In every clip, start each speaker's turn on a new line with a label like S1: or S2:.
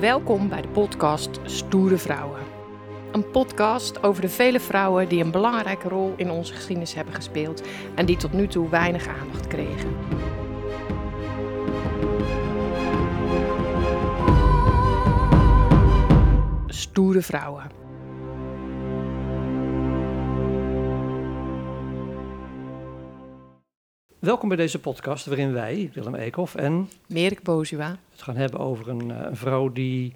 S1: Welkom bij de podcast Stoere Vrouwen. Een podcast over de vele vrouwen die een belangrijke rol in onze geschiedenis hebben gespeeld en die tot nu toe weinig aandacht kregen. Stoere Vrouwen.
S2: Welkom bij deze podcast waarin wij, Willem Eekhoff en
S1: Merik Bozua.
S2: het gaan hebben over een, eh, een vrouw die,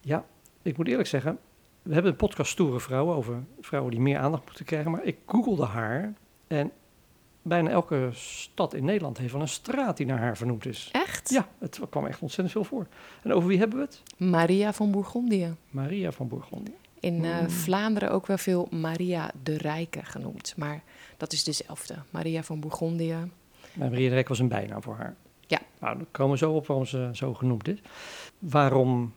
S2: ja, ik moet eerlijk zeggen, we hebben een podcast Stoere Vrouwen over vrouwen die meer aandacht moeten krijgen, maar ik googelde haar en bijna elke stad in Nederland heeft wel een straat die naar haar vernoemd is.
S1: Echt?
S2: Ja, het kwam echt ontzettend veel voor. En over wie hebben we het?
S1: Maria van Bourgondië.
S2: Maria van Bourgondië.
S1: In eh,
S2: Hmm.
S1: Vlaanderen ook wel veel Maria de Rijke genoemd. Maar dat is dezelfde. Maria van Bourgondië.
S2: Maria de Rijk was een bijnaam voor haar.
S1: Ja.
S2: Nou, dan komen we zo op waarom ze zo genoemd is. Waarom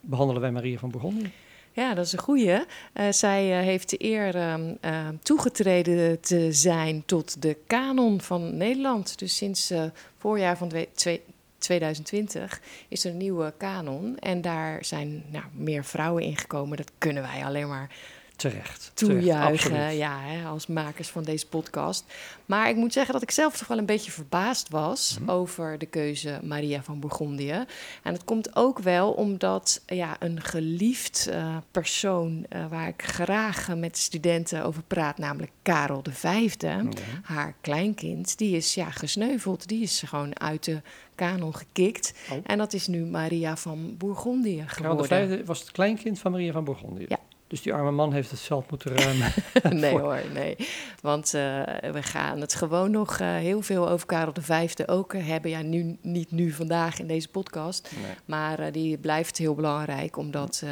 S2: behandelen wij Maria van Bourgondië?
S1: Ja, dat is een goeie. Eh, zij eh, heeft de eer ehm, eh, toegetreden te zijn tot de kanon van Nederland. Dus sinds voorjaar van twee- twee- 2020 is er een nieuwe kanon. En daar zijn nou, meer vrouwen ingekomen. Dat kunnen wij alleen maar
S2: Terecht.
S1: toejuichen ja, hè, als makers van deze podcast. Maar ik moet zeggen dat ik zelf toch wel een beetje verbaasd was
S2: Mhm.
S1: over de keuze Maria van Bourgondië. En dat komt ook wel omdat ja, een geliefd eh, persoon eh, waar ik graag met studenten over praat, namelijk Karel V,
S2: Ja.
S1: haar kleinkind, die is ja, gesneuveld. Die is gewoon uit de kanon gekikt.
S2: Oh.
S1: En dat is nu Maria van Bourgondië
S2: Karel
S1: geworden.
S2: V was het kleinkind van Maria van Bourgondië.
S1: Ja.
S2: Dus die arme man heeft het veld moeten ruimen.
S1: nee
S2: Voor-
S1: hoor, nee. Want eh, we gaan het gewoon nog eh, heel veel over Karel V ook hebben. Ja, nu, niet nu vandaag in deze podcast.
S2: Nee.
S1: Maar eh, die blijft heel belangrijk, omdat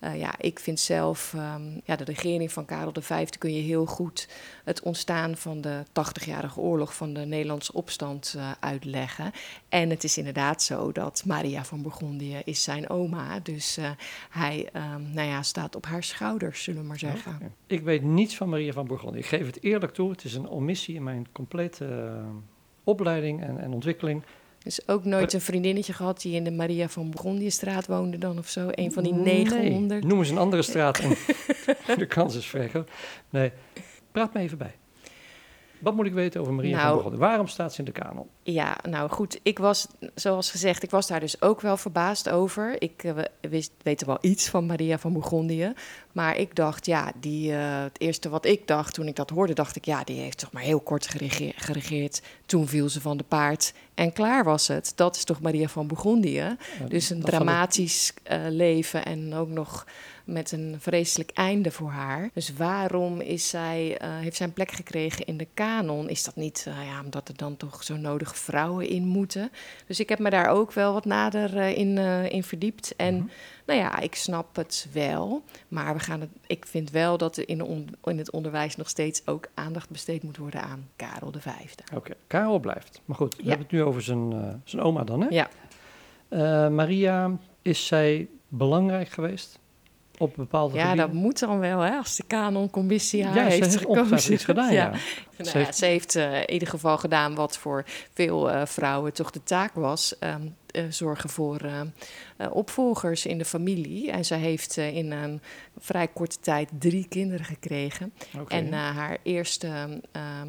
S1: eh, ja, ik vind zelf, ehm, ja, de regering van Karel V kun je heel goed het ontstaan van de 80-jarige oorlog van de Nederlandse opstand eh, uitleggen. En het is inderdaad zo dat Maria van Bourgondië is zijn oma. Dus eh, hij ehm, nou ja, staat op haar schouders, zullen we maar zeggen.
S2: Ik weet niets van Maria van Bourgondië. Ik geef het eerlijk toe. Het is een omissie in mijn complete opleiding en, en ontwikkeling.
S1: Dus ook nooit een vriendinnetje gehad die in de Maria van Bourgondië-straat woonde dan of zo? Een van die
S2: Nee.
S1: 900?
S2: Noem eens een andere straat. en de kans is vrij groot. Nee, praat me even bij. Wat moet ik weten over Maria van
S1: Nou,
S2: Bourgondië? Waarom staat ze in de kanon?
S1: Ja, nou goed, ik was, zoals gezegd, ik was daar dus ook wel verbaasd over. Ik eh, wist, weet er wel iets van Maria van Bourgondië. Maar ik dacht, ja, die, eh, het eerste wat ik dacht toen ik dat hoorde, dacht ik, ja, die heeft toch maar heel kort gerege- geregeerd. Toen viel ze van de paard en klaar was het. Dat is toch Maria van Bourgondië? Dus een dramatisch eh, leven en ook nog met een vreselijk einde voor haar. Dus waarom is zij, eh, heeft zij een plek gekregen in de kanon? Is dat niet eh, ja, omdat er dan toch zo nodig vrouwen in moeten? Dus ik heb me daar ook wel wat nader eh, in, in verdiept. En
S2: Mhm.
S1: nou ja, ik snap het wel. Maar we gaan het, ik vind wel dat er in, de on- in het onderwijs nog steeds ook aandacht besteed moet worden aan Karel V.
S2: Oké, Karel blijft. Maar goed, we
S1: Ja.
S2: hebben het nu over zijn, zijn oma dan, hè?
S1: Ja.
S2: Maria, is zij belangrijk geweest op bepaalde
S1: Ja,
S2: gebieden?
S1: dat moet dan wel, hè, als de kanoncommissie haar
S2: Ja, ze
S1: heeft gekozen.
S2: iets gedaan, ja.
S1: Nou
S2: Ze
S1: ja,
S2: heeft-
S1: ze heeft eh, in ieder geval gedaan wat voor veel eh, vrouwen toch de taak was. ehm, eh, zorgen voor eh, eh, opvolgers in de familie. En zij heeft eh, in een vrij korte tijd drie kinderen gekregen. En eh, haar eerste ehm,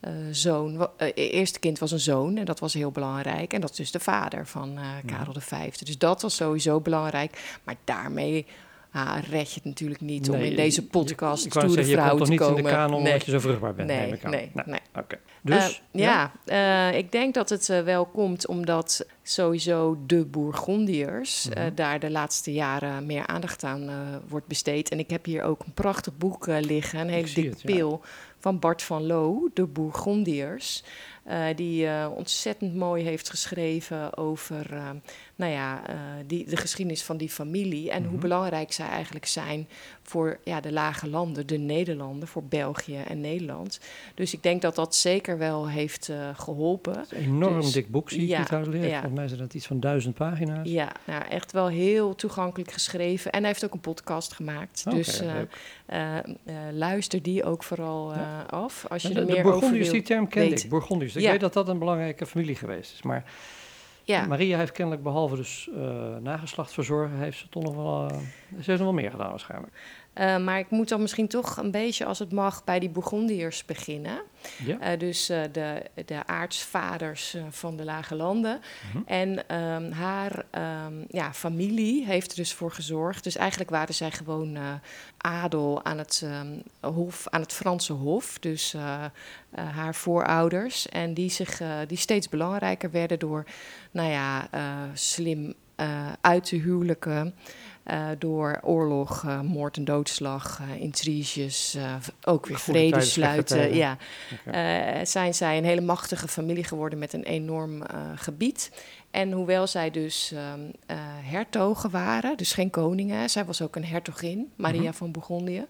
S1: eh, zoon, eh, eerste kind was een zoon en dat was heel belangrijk. En dat is dus de vader van eh, Karel V. Dus dat was sowieso belangrijk. Maar daarmee ah, red je het natuurlijk niet om
S2: Nee,
S1: in deze podcast
S2: ik
S1: stoere
S2: zeggen, je komt
S1: te
S2: toch niet
S1: komen.
S2: in de kanon
S1: nee.
S2: omdat je zo vruchtbaar bent?
S1: Nee,
S2: neem ik aan.
S1: nee,
S2: Nou,
S1: nee.
S2: Oké. Dus,
S1: Eh, ja, eh, ik denk dat het eh, wel komt omdat sowieso de Bourgondiërs
S2: Mhm.
S1: daar de laatste jaren meer aandacht aan wordt besteed. En ik heb hier ook een prachtig boek liggen, een hele dikke
S2: ja.
S1: pil van Bart van Loo, de Bourgondiërs. die ontzettend mooi heeft geschreven over nou ja, eh, die, de geschiedenis van die familie en hoe
S2: Mhm.
S1: belangrijk zij eigenlijk zijn voor ja, de lage landen, de Nederlanden, voor België en Nederland. Dus ik denk dat dat zeker wel heeft eh, geholpen.
S2: Het is een enorm
S1: Dus,
S2: dik boek, zie ik
S1: ja,
S2: trouwens liggen.
S1: ja.
S2: Volgens mij zijn dat iets van duizend pagina's.
S1: Ja, nou, echt wel heel toegankelijk geschreven. En hij heeft ook een podcast gemaakt. Dus eh, luister die ook vooral af. Als je
S2: En
S1: er
S2: de,
S1: meer
S2: de
S1: wil.
S2: die term kende ik. Bourgondiërs. Ik weet dat dat een belangrijke familie geweest is. Maar Maria heeft kennelijk behalve dus uh, nageslacht verzorgen, heeft ze toch nog wel, uh, ze heeft nog wel meer gedaan waarschijnlijk.
S1: Uh, maar ik moet dan misschien toch een beetje, als het mag, bij die Bourgondiërs beginnen.
S2: Ja.
S1: Uh, dus uh, de, de aartsvaders van de Lage Landen.
S2: Mhm.
S1: En um, haar um, ja, familie heeft er dus voor gezorgd. Dus eigenlijk waren zij gewoon adel aan het, um, hof, aan het Franse hof. Dus haar voorouders. En die, zich, die steeds belangrijker werden door, nou ja, slim uit te huwelijken. Uh, door oorlog, uh, moord en doodslag, uh, intriges, ook weer
S2: Goede
S1: vrede sluiten. Ja. Zijn zij een hele machtige familie geworden met een enorm gebied. En hoewel zij dus um, hertogen waren, dus geen koningen, zij was ook een hertogin, Maria
S2: Mhm.
S1: van Bourgondië,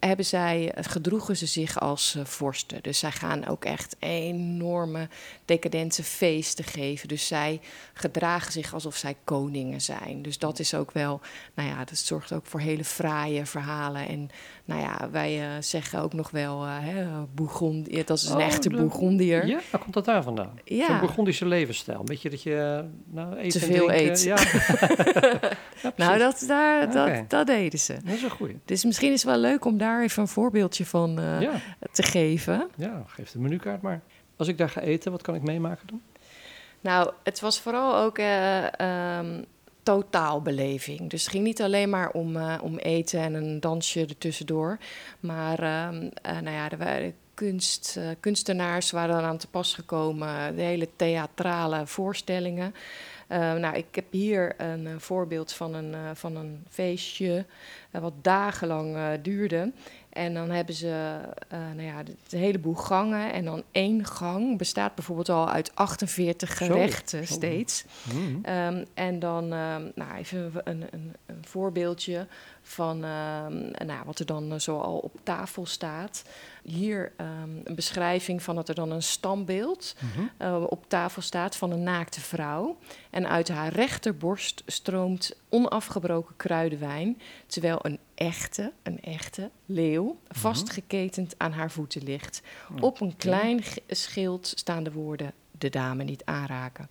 S1: hebben zij, gedroegen ze zich als uh, vorsten. Dus zij gaan ook echt enorme decadente feesten geven. Dus zij gedragen zich alsof zij koningen zijn. Dus dat is ook wel, nou ja, dat zorgt ook voor hele fraaie verhalen. En nou ja, wij zeggen ook nog wel, hè, Bourgondië, dat is een
S2: Oh,
S1: echte
S2: de-
S1: Bourgondiër.
S2: Ja, waar komt dat daar vandaan?
S1: Ja.
S2: Zo'n Burgondische levensstijl. Een beetje dat je nou, eten
S1: Te veel eet.
S2: Ja. ja,
S1: Nou, dat, daar, dat, dat deden ze.
S2: dat is een goeie.
S1: Dus misschien is het wel leuk om daar even een voorbeeldje van uh,
S2: Ja,
S1: te geven.
S2: ja, geef de menukaart maar. Als ik daar ga eten, wat kan ik meemaken dan?
S1: Nou, het was vooral ook uh, um, totaalbeleving. Dus het ging niet alleen maar om, uh, om eten en een dansje ertussendoor. Maar um, nou ja, er waren kunst, kunstenaars waren aan te pas gekomen. De hele theatrale voorstellingen. Uh, nou, ik heb hier een uh, voorbeeld van een, uh, van een feestje wat dagenlang duurde. En dan hebben ze nou ja, een heleboel gangen. En dan één gang bestaat bijvoorbeeld al uit 48 gerechten steeds.
S2: Mm.
S1: Um, en dan um, nou, even een, een, een voorbeeldje van um, nou, wat er dan zo al op tafel staat. Hier een beschrijving van dat er dan een standbeeld
S2: Mhm.
S1: uh, op tafel staat van een naakte vrouw. En uit haar rechterborst stroomt onafgebroken kruidenwijn, terwijl een echte, een echte leeuw vastgeketend aan haar voeten ligt. Op een klein schild staan de woorden: de dame niet aanraken.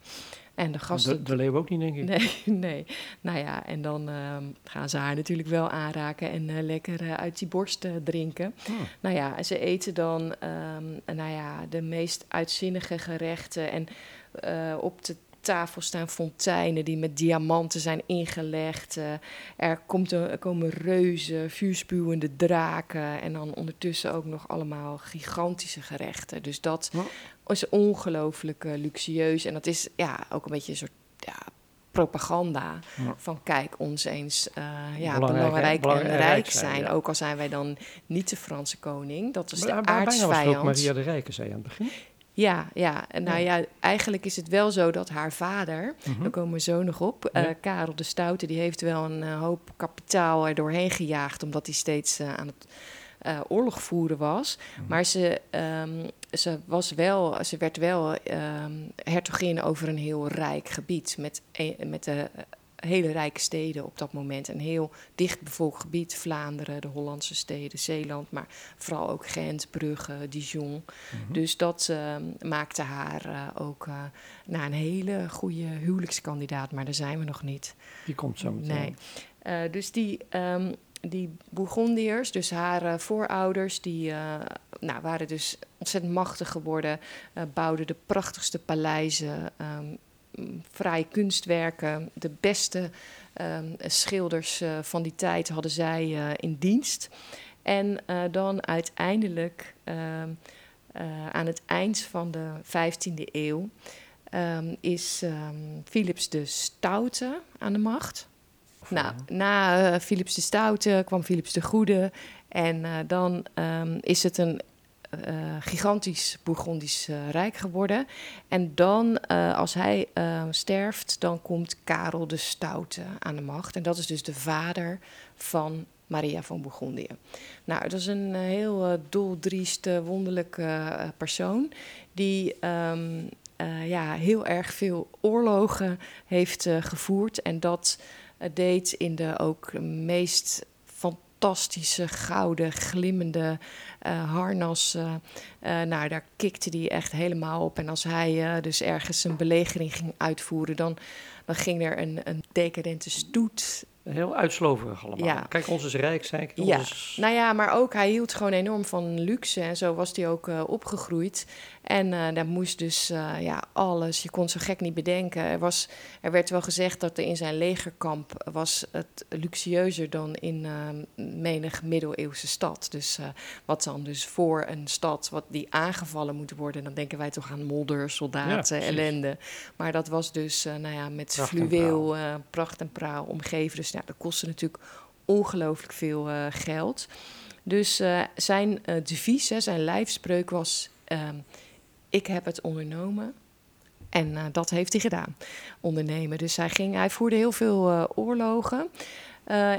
S1: En de gasten.
S2: De, de leeuw ook niet, denk ik.
S1: Nee, nee. Nou ja, en dan ehm, gaan ze haar natuurlijk wel aanraken en eh, lekker eh, uit die borst eh, drinken.
S2: Hmm.
S1: Nou ja, ze eten dan ehm, nou ja, de meest uitzinnige gerechten. En op de tafel staan fonteinen die met diamanten zijn ingelegd. Eh, er, komt een- er komen reuzen, vuurspuwende draken. En dan ondertussen ook nog allemaal gigantische gerechten. Dus dat is ongelooflijk eh, luxueus. En dat is ja, ook een beetje een soort ja, propaganda.
S2: Ja.
S1: Van kijk ons eens eh, ja,
S2: Belangrijk, hè?
S1: belangrijk,
S2: Belangrijk
S1: en rijk
S2: zijn, ja.
S1: Ook al zijn wij dan niet de Franse koning. Dat is
S2: Maar-
S1: de
S2: maar bijna was ook. Maria de Rijke, zei je aan het begin.
S1: Ja, ja. En nou ja, eigenlijk is het wel zo dat haar vader,
S2: Mhm.
S1: daar komen we zo nog op,
S2: Ja.
S1: eh, Karel de Stoute, die heeft wel een eh, hoop kapitaal er doorheen gejaagd, omdat hij steeds eh, aan het oorlog voeren was.
S2: Mhm.
S1: Maar ze, ehm, ze, was wel, ze werd wel ehm, hertogin over een heel rijk gebied, met, e- met de hele rijke steden op dat moment. Een heel dichtbevolkt gebied, Vlaanderen, de Hollandse steden, Zeeland, maar vooral ook Gent, Brugge, Dijon.
S2: Mhm.
S1: Dus dat ehm, maakte haar eh, ook eh naar een hele goede huwelijkskandidaat, maar daar zijn we nog niet.
S2: Die komt zo meteen.
S1: Nee. Eh, dus die, ehm, die Bourgondiërs, dus haar voorouders, die nou, waren dus ontzettend machtig geworden, bouwden de prachtigste paleizen, ehm, fraaie kunstwerken, de beste ehm, schilders eh, van die tijd hadden zij eh, in dienst. En eh, dan uiteindelijk, ehm, eh, aan het eind van de 15e eeuw, ehm, is Philips de Stoute aan de macht. Nou, na Philips de Stoute kwam Philips de Goede. En dan is het een gigantisch Bourgondisch eh, rijk geworden. En dan, eh, als hij eh, sterft, dan komt Karel de Stoute aan de macht. En dat is dus de vader van Maria van Bourgondië. Nou, dat is een eh, heel eh, doldriest, eh, wonderlijke eh, persoon... die ehm, eh, ja, heel erg veel oorlogen heeft eh, gevoerd. En dat eh, deed in de ook meest fantastische, gouden, glimmende uh, harnas. Uh, nou, daar kikte hij echt helemaal op. En als hij dus ergens een belegering ging uitvoeren, dan, dan ging er een, een decadente stoet
S2: Heel uitsloverig allemaal. Ja. Kijk, ons is rijk, zei ik.
S1: Ja. Nou ja, maar ook hij hield gewoon enorm van luxe. En zo was hij ook uh, opgegroeid. En uh, daar moest dus uh, ja, alles, je kon zo gek niet bedenken. Er, was, er werd wel gezegd dat er in zijn legerkamp was het luxueuzer dan in menig middeleeuwse stad. Dus wat dan dus voor een stad wat die aangevallen moet worden, dan denken wij toch aan modder, soldaten, ja, ellende. Maar dat was dus nou ja, met pracht fluweel, pracht en praal omgeven. Dus ja, dat kostte natuurlijk ongelooflijk veel uh, geld. Dus uh, zijn uh, devies, zijn lijfspreuk was: ehm, Ik heb het ondernomen. En dat heeft hij gedaan, ondernemen. Dus hij, ging, hij voerde heel veel oorlogen.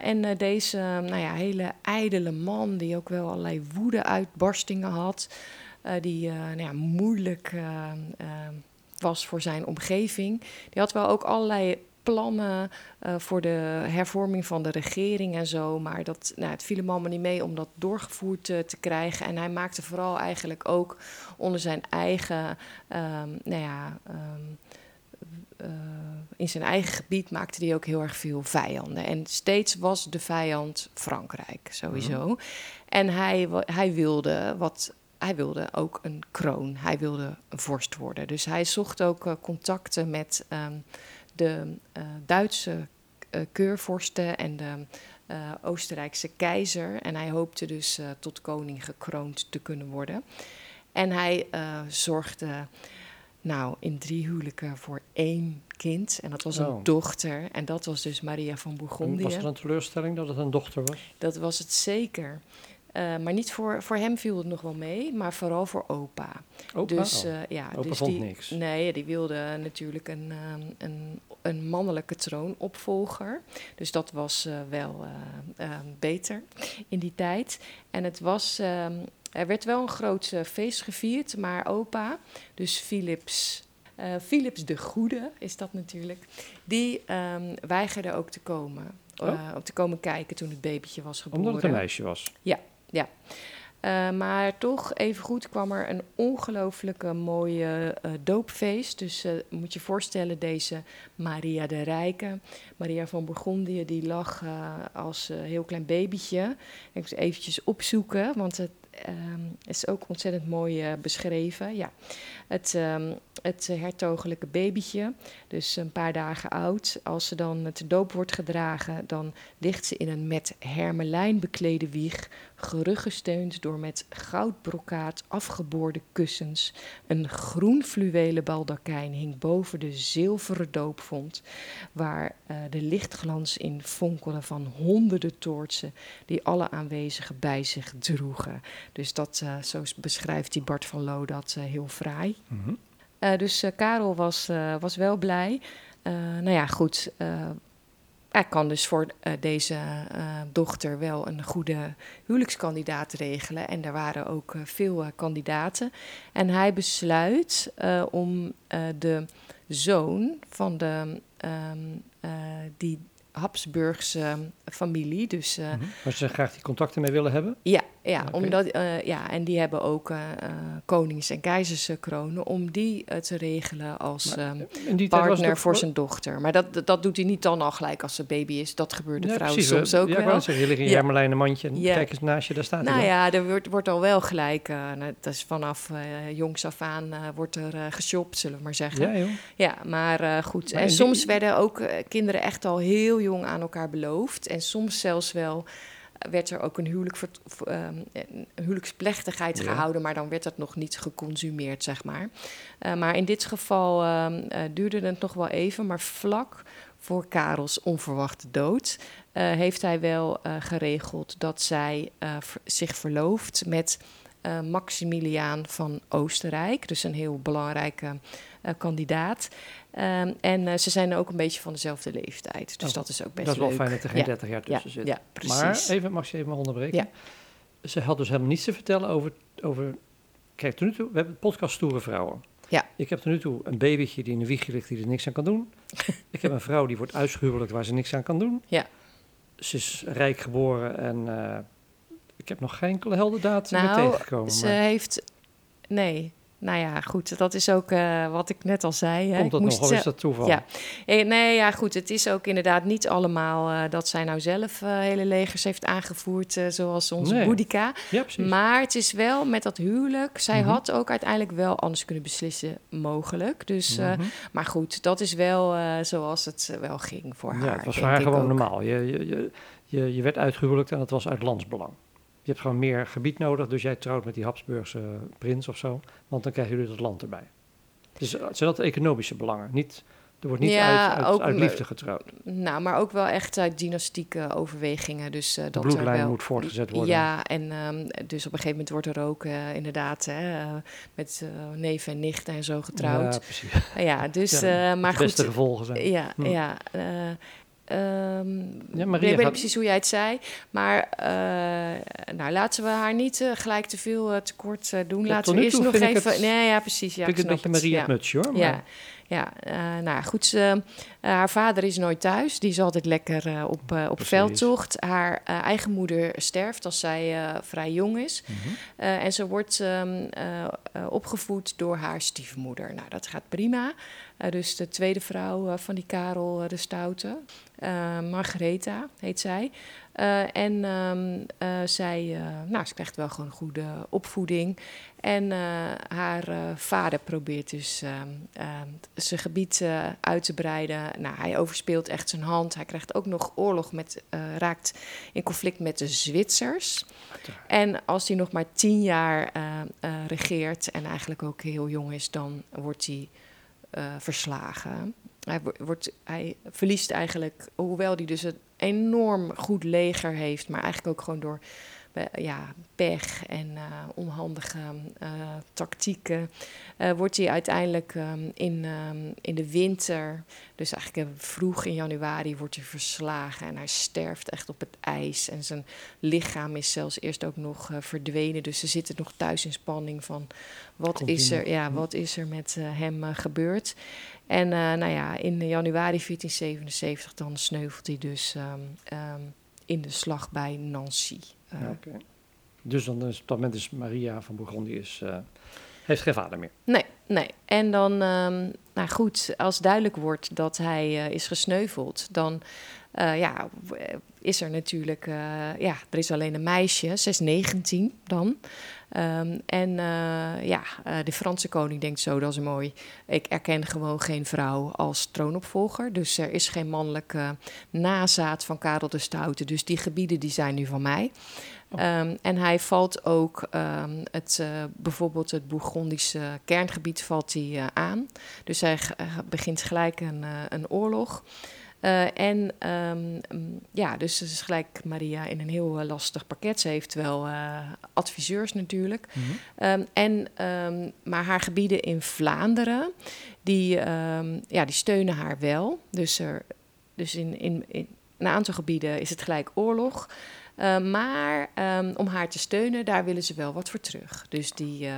S1: en deze nou ja, hele ijdele man, die ook wel allerlei woede-uitbarstingen had, die nou ja, moeilijk was voor zijn omgeving, die had wel ook allerlei plannen uh, voor de hervorming van de regering en zo. Maar dat, nou, het viel hem allemaal niet mee om dat doorgevoerd uh, te krijgen. En hij maakte vooral eigenlijk ook onder zijn eigen, um, nou ja. Um, uh, in zijn eigen gebied maakte hij ook heel erg veel vijanden. En steeds was de vijand Frankrijk, sowieso. Mm. En hij, hij wilde wat hij wilde ook een kroon. Hij wilde een vorst worden. Dus hij zocht ook uh, contacten met um, de uh, Duitse uh, keurvorsten en de uh, Oostenrijkse keizer. En hij hoopte dus tot koning gekroond te kunnen worden. En hij zorgde nou, in drie huwelijken voor één kind. En dat was een oh. dochter. En dat was dus Maria van Bourgondië.
S2: was het een teleurstelling dat het een dochter was?
S1: Dat was het zeker. Uh, maar niet voor, voor hem viel het nog wel mee, maar vooral voor opa.
S2: opa?
S1: Dus,
S2: uh,
S1: ja,
S2: opa
S1: dus
S2: vond
S1: die,
S2: niks.
S1: Nee, die wilde natuurlijk een, uh, een, een mannelijke troonopvolger. Dus dat was wel beter in die tijd. En het was, ehm, er werd wel een groot feest gevierd, maar opa, dus Philips Philips de Goede is dat natuurlijk. Die um, weigerde ook te komen. Uh, oh. te komen kijken toen het babytje was geboren.
S2: Omdat het een meisje was?
S1: Ja, ja. Uh, maar toch, even goed kwam er een ongelooflijke mooie uh, doopfeest. Dus uh, moet je voorstellen, deze Maria de Rijke, Maria van Bourgondië, die lag als heel klein babytje. Ik moest eventjes opzoeken, want het um, is ook ontzettend mooi beschreven. Ja. Het, um, het hertogelijke babytje, dus een paar dagen oud. Als ze dan te doop wordt gedragen, dan ligt ze in een met hermelijn beklede wieg, geruggesteund door met goudbrokaat afgeboorde kussens. Een groen fluwelen baldakijn hing boven de zilveren doopvond, waar uh, de lichtglans in fonkelde van honderden toortsen die alle aanwezigen bij zich droegen. Dus dat, uh, zo beschrijft die Bart van Loo dat uh, heel fraai. Mm -hmm. dus Karel was, was wel blij. nou ja, goed hij kan dus voor uh, deze uh, dochter wel een goede huwelijkskandidaat regelen. En er waren ook uh, veel kandidaten. En hij besluit om de zoon van de, um, die Habsburgse familie. Dus, uh,
S2: -hmm. ze graag die contacten mee willen hebben?
S1: Ja, ja, okay. omdat, uh, ja en die hebben ook uh, konings- en keizerskronen om die te regelen als maar, um, partner voor zijn dochter. Maar dat, dat doet hij niet dan al gelijk als ze baby is. Dat gebeurt de ja, vrouw precies, soms ook
S2: ja,
S1: wel. Ja,
S2: zeggen, je ligt in hermelijnen mandje en ja. kijk eens naast je, daar staat
S1: Nou ja, er wordt, wordt al wel gelijk, dat is vanaf jongs af aan wordt er geshopt, zullen we maar zeggen.
S2: Ja, joh.
S1: ja maar goed. Maar en soms die... werden ook kinderen echt al heel jong aan elkaar beloofd. En soms zelfs wel werd er ook een, huwelijk voor, um, een huwelijksplechtigheid ja. gehouden, maar dan werd dat nog niet geconsumeerd, zeg maar. Uh, maar in dit geval um, uh, duurde het nog wel even, maar vlak voor Karels onverwachte dood uh, heeft hij wel geregeld dat zij zich verlooft met Maximiliaan van Oostenrijk, dus een heel belangrijke kandidaat. Um, en uh, ze zijn ook een beetje van dezelfde leeftijd. Dus oh, dat is ook best
S2: Dat is
S1: wel
S2: leuk. fijn dat er geen ja. 30 jaar tussen
S1: ja,
S2: zit.
S1: Ja, precies.
S2: Maar even, mag je even onderbreken?
S1: Ja.
S2: Ze had dus helemaal niets te vertellen over... over kijk, tot nu toe, we hebben podcast Stoere Vrouwen.
S1: Ja.
S2: Ik heb tot nu toe een babytje die in een wiegje ligt die er niks aan kan doen. ik heb een vrouw die wordt uitgehuwelijkd waar ze niks aan kan doen.
S1: Ja.
S2: ze is rijk geboren en uh, ik heb nog geen enkele heldendaad nou, meer tegengekomen.
S1: Ze heeft. Nee, nou ja, goed, dat is ook uh, wat ik net al zei.
S2: Komt dat
S1: nog,
S2: of is dat toeval?
S1: Ja. Eh, nee, ja, goed, het is ook inderdaad niet allemaal uh, dat zij nou zelf uh, hele legers heeft aangevoerd, zoals onze nee. Boudica.
S2: Ja.
S1: Maar het is wel met dat huwelijk, zij mm -hmm. had ook uiteindelijk wel anders kunnen beslissen, mogelijk. Dus, mm -hmm. maar goed, dat is wel zoals het wel ging voor haar.
S2: Ja, het was voor haar gewoon ook. normaal. Je, je, je, je werd uitgehuwelijkt en dat was uit landsbelang je hebt gewoon meer gebied nodig, dus jij trouwt met die Habsburgse prins of zo, want dan krijgen jullie het land erbij. Dus het zijn dat economische belangen, niet... Er wordt niet
S1: ja,
S2: uit, uit,
S1: ook,
S2: uit, liefde getrouwd.
S1: Nou, maar ook wel echt uit dynastieke overwegingen. Dus, uh,
S2: de
S1: dat
S2: bloedlijn
S1: er wel,
S2: moet voortgezet worden.
S1: Ja, en um, dus op een gegeven moment wordt er ook uh, inderdaad hè, uh, met neven en nichten en zo getrouwd.
S2: Ja, precies.
S1: ja, dus, ja, maar goed.
S2: beste gevolgen zijn.
S1: Ja,
S2: hm.
S1: ja. Um,
S2: ja, Maria
S1: ik weet
S2: gaat...
S1: niet precies hoe jij het zei. Maar uh, nou, laten we haar niet uh, gelijk te veel uh, tekort doen.
S2: Ja,
S1: laten we eerst nog even.
S2: Het,
S1: nee, ja, precies. Ja,
S2: vind ik het een beetje Maria ja. hoor. Maar...
S1: Ja, ja nou goed. haar vader is nooit thuis. Die is altijd lekker op, op veldtocht. Haar eigen moeder sterft als zij vrij jong is.
S2: Mm -hmm.
S1: en ze wordt um, opgevoed door haar stiefmoeder. Nou, dat gaat prima. Uh, dus de tweede vrouw uh, van die Karel uh, de Stoute. Margaretha heet zij. en um, zij, nou, ze krijgt wel gewoon een goede opvoeding. En haar vader probeert dus zijn gebied uit te breiden. Nou, hij overspeelt echt zijn hand. Hij krijgt ook nog oorlog met, raakt in conflict met de Zwitsers. En als hij nog maar tien jaar regeert en eigenlijk ook heel jong is, dan wordt hij verslagen. Hij, wordt, hij verliest eigenlijk, hoewel hij dus een enorm goed leger heeft, maar eigenlijk ook gewoon door ja, pech en uh, onhandige uh, tactieken, uh, wordt hij uiteindelijk um, in, um, in de winter, dus eigenlijk vroeg in januari, wordt hij verslagen en hij sterft echt op het ijs. En zijn lichaam is zelfs eerst ook nog verdwenen, dus ze zitten nog thuis in spanning van wat, is er, ja, wat is er met hem gebeurd. En nou ja, in januari 1477 dan sneuvelt hij dus um, in de slag bij Nancy.
S2: Okay. Dus dan is, op dat moment is Maria van Bourgondië is, uh, heeft geen vader meer.
S1: Nee, nee. En dan, um, nou goed, als duidelijk wordt dat hij uh, is gesneuveld, dan uh, ja, is er natuurlijk, ja, er is alleen een meisje, ze is 19 dan. Um, en ja, de Franse koning denkt zo, dat is mooi. Ik erken gewoon geen vrouw als troonopvolger. Dus er is geen mannelijke nazaat van Karel de Stoute. Dus die gebieden die zijn nu van mij. Oh. Um, en hij valt ook um, het, uh, bijvoorbeeld het Bourgondische kerngebied valt hij, uh, aan. Dus hij uh, begint gelijk een, een oorlog. En um, ja, dus is gelijk Maria in een heel lastig pakket. Ze heeft wel adviseurs natuurlijk.
S2: Mm -hmm.
S1: en, maar haar gebieden in Vlaanderen, die, ja, die steunen haar wel. Dus, er, dus in, in, in een aantal gebieden is het gelijk oorlog. Uh, maar um, om haar te steunen, daar willen ze wel wat voor terug. Dus die, uh,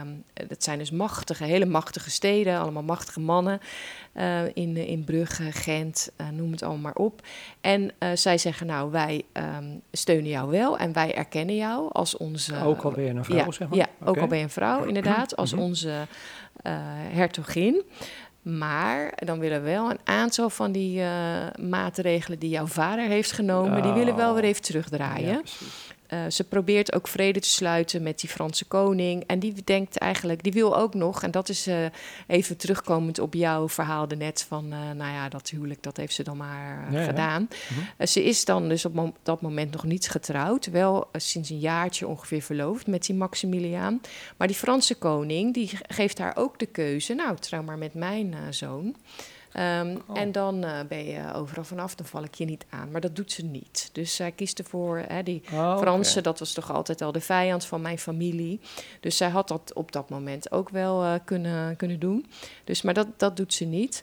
S1: um, dat zijn dus machtige, hele machtige steden, allemaal machtige mannen. Uh, in, in Brugge, Gent, noem het allemaal maar op. En zij zeggen, nou, wij um, steunen jou wel en wij erkennen jou als onze...
S2: Ook al ben je een vrouw,
S1: ja,
S2: zeg maar?
S1: Ja, okay. ook al ben je een vrouw, inderdaad, als onze hertogin. Maar dan willen we wel een aantal van die uh, maatregelen die jouw vader heeft genomen, oh. die willen we wel weer even terugdraaien.
S2: Ja,
S1: uh, ze probeert ook vrede te sluiten met die Franse koning. En die denkt eigenlijk, die wil ook nog, en dat is uh, even terugkomend op jouw verhaal net van, nou ja, dat huwelijk, dat heeft ze dan maar
S2: ja,
S1: gedaan.
S2: Ja.
S1: -hmm. ze is dan dus op dat moment nog niet getrouwd, wel sinds een jaartje ongeveer verloofd met die Maximiliaan. Maar die Franse koning, die geeft haar ook de keuze, nou, trouw maar met mijn zoon. Um, oh. En dan uh, ben je overal vanaf, dan val ik je niet aan. Maar dat doet ze niet. Dus zij kiest ervoor, hè, die
S2: oh,
S1: Fransen,
S2: okay.
S1: dat was toch altijd al de vijand van mijn familie. Dus zij had dat op dat moment ook wel uh, kunnen, kunnen doen. Dus, maar dat, dat doet ze niet.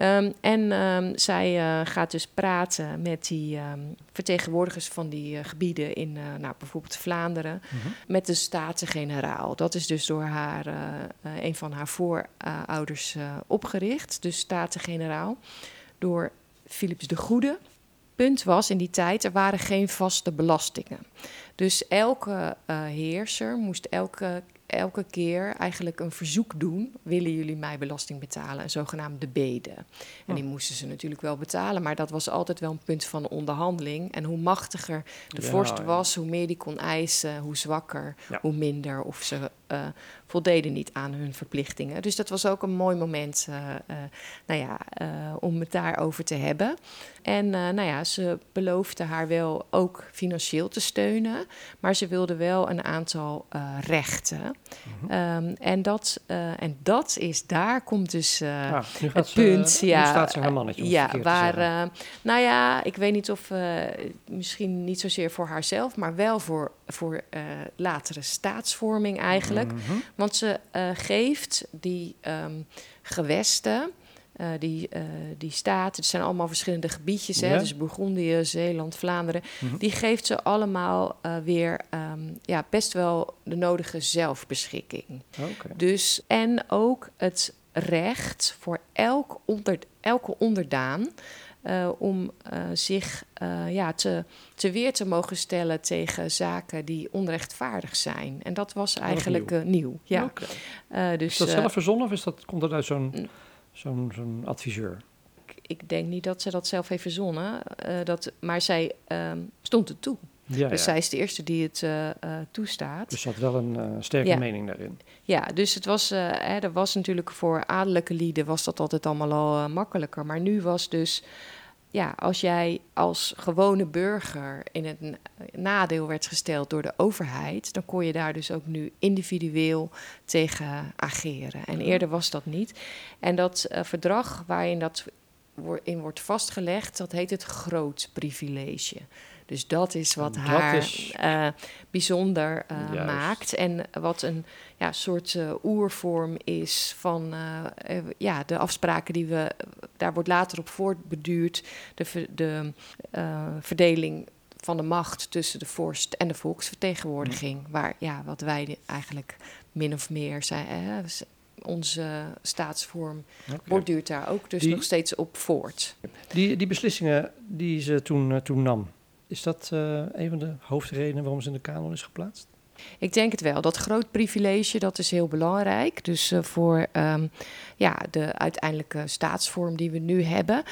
S1: Um, en um, zij uh, gaat dus praten met die um, vertegenwoordigers van die uh, gebieden in uh, nou, bijvoorbeeld Vlaanderen,
S2: -hmm.
S1: met de Staten-Generaal. Dat is dus door haar, een van haar voorouders opgericht, dus Staten-Generaal, door Philips de Goede. punt was in die tijd, er waren geen vaste belastingen. Dus elke heerser moest elke elke keer eigenlijk een verzoek doen: willen jullie mij belasting betalen? Een zogenaamde bede. En die moesten ze natuurlijk wel betalen, maar dat was altijd wel een punt van onderhandeling. En hoe machtiger de vorst was, hoe meer die kon eisen, hoe zwakker, hoe minder of ze uh, voldeden niet aan hun verplichtingen. Dus dat was ook een mooi moment uh, uh, nou ja, om het daarover te hebben. En nou ja, ze beloofde haar wel ook financieel te steunen, maar ze wilde wel een aantal rechten. Mhm. um, en, dat, en dat is, daar komt dus ah, het
S2: ze,
S1: punt.
S2: ja, staat ze haar mannetje.
S1: Ja, waar, nou ja, ik weet niet of, misschien niet zozeer voor haarzelf, maar wel voor, voor latere staatsvorming eigenlijk. Mhm. Want ze uh, geeft die um, gewesten, uh, die, die staten, het zijn allemaal verschillende gebiedjes, ja. hè, dus Bourgondië, Zeeland, Vlaanderen, mm-hmm. die geeft ze allemaal weer um, ja, best wel de nodige zelfbeschikking. Okay. Dus, en ook het recht voor elk onder, elke onderdaan uh, om uh, zich uh, ja, te, te weer te mogen stellen tegen zaken die onrechtvaardig zijn. En dat was eigenlijk nieuw. nieuw. Ja.
S2: Okay. dus, is dat zelf verzonnen of is dat, komt dat uit zo'n zo'n zo'n adviseur?
S1: Ik, ik, denk niet dat ze dat zelf heeft verzonnen, dat, maar zij ehm, stond er toe. Ja, dus zij is de eerste die het uh, uh, toestaat.
S2: Dus ze had wel een uh, sterke ja. mening daarin.
S1: Ja, dus het was, hè, er was natuurlijk voor adellijke lieden was dat altijd allemaal al makkelijker. Maar nu was dus ja, als jij als gewone burger in het nadeel werd gesteld door de overheid, dan kon je daar dus ook nu individueel tegen ageren. En eerder was dat niet. En dat verdrag waarin dat in wordt vastgelegd, dat heet het groot privilege. Dus dat is wat haar is... Uh, bijzonder uh, maakt. En wat een ja, soort uh, oervorm is van ja, de afspraken die we. Daar wordt later op voortbeduurd. De, de verdeling van de macht tussen de vorst en de volksvertegenwoordiging. Mm. Waar ja, wat wij eigenlijk min of meer zijn. onze staatsvorm okay. borduurt daar ook dus nog steeds op voort.
S2: Die, die beslissingen die ze toen, toen nam, is dat uh, een van de hoofdredenen waarom ze in de kanon is geplaatst?
S1: Ik denk het wel. Dat groot privilege, dat is heel belangrijk. Dus uh, voor um, ja, de uiteindelijke staatsvorm die we nu hebben.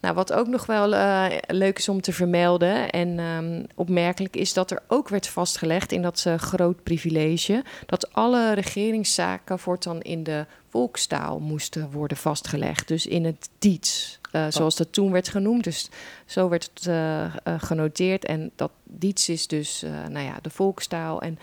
S1: Nou, wat ook nog wel uh, leuk is om te vermelden en um, opmerkelijk is dat er ook werd vastgelegd in dat uh, groot privilege dat alle regeringszaken voortaan in de volkstaal moesten worden vastgelegd. Dus in het Diets, uh, zoals dat toen werd genoemd. Dus zo werd het genoteerd en dat Diets is dus nou ja, de volkstaal en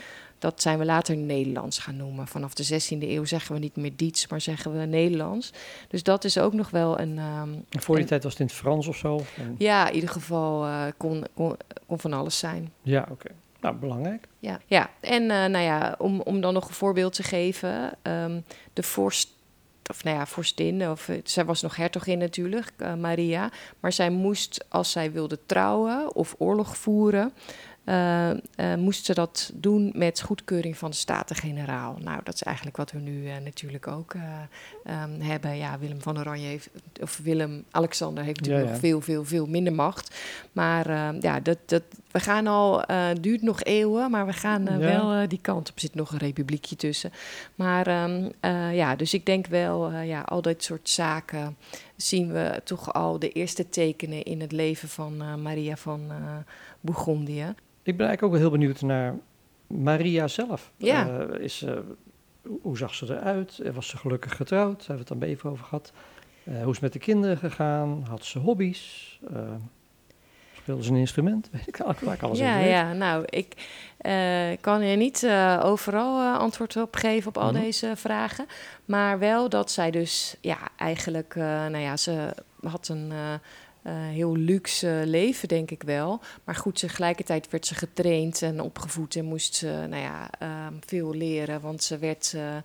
S1: dat zijn we later Nederlands gaan noemen. Vanaf de 16e eeuw zeggen we niet meer Diets, maar zeggen we Nederlands. Dus dat is ook nog wel een. Um,
S2: voor die tijd was het in het Frans of zo?
S1: Ja, in ieder geval uh, kon, kon, kon, van alles zijn.
S2: Ja, oké. Nou, belangrijk.
S1: Ja, ja. en uh, nou ja, om, om dan nog een voorbeeld te geven. Um, de vorst of nou ja, vorstin, of eh, zij was nog hertogin natuurlijk, uh, Maria. Maar zij moest, als zij wilde trouwen of oorlog voeren, uh, uh, moest ze dat doen met goedkeuring van de Staten-Generaal. Nou, dat is eigenlijk wat we nu uh, natuurlijk ook um, hebben. Ja, Willem van Oranje heeft, of Willem-Alexander heeft natuurlijk ja, ja. nog veel, veel, veel minder macht. Maar ehm, ja, dat, dat, we gaan al, het duurt nog eeuwen, maar we gaan ja. wel die kant op. Er zit nog een republiekje tussen. Maar um, ja, dus ik denk wel, ja, al dat soort zaken zien we toch al de eerste tekenen in het leven van Maria van Bourgondië.
S2: Ik ben eigenlijk ook wel heel benieuwd naar Maria zelf.
S1: Ja.
S2: Uh, is, uh, hoe zag ze eruit? Was ze gelukkig getrouwd? Daar hebben we het dan even over gehad. Uh, hoe is het met de kinderen gegaan? Had ze hobby's? speelde ze een instrument? Weet ik eigenlijk alles
S1: ja, Ja, nou, ik kan je niet overal antwoord op geven op al mm -hmm. deze vragen. Maar wel dat zij dus, ja, eigenlijk, nou ja, ze had een uh, heel luxe leven, denk ik wel. Maar goed, tegelijkertijd werd ze getraind en opgevoed en moest ze nou ja, uh, veel leren. Want ze werd uh,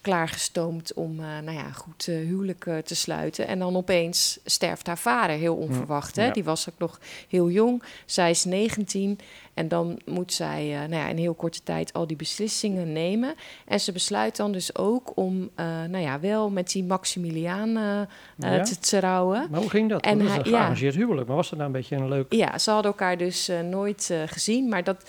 S1: klaargestoomd om uh, nou ja, goed uh, huwelijk uh, te sluiten. En dan opeens sterft haar vader heel onverwacht. Hè? Die was ook nog heel jong. Zij is 19 en dan moet zij nou ja, in heel korte tijd al die beslissingen nemen. En ze besluit dan dus ook om nou ja, wel met die Maximiliaan ja? te trouwen.
S2: Maar hoe ging dat? En dat is een gearrangeerd huwelijk. Maar was dat nou een beetje een leuk...
S1: Ja, ze hadden elkaar dus nooit gezien. Maar dat...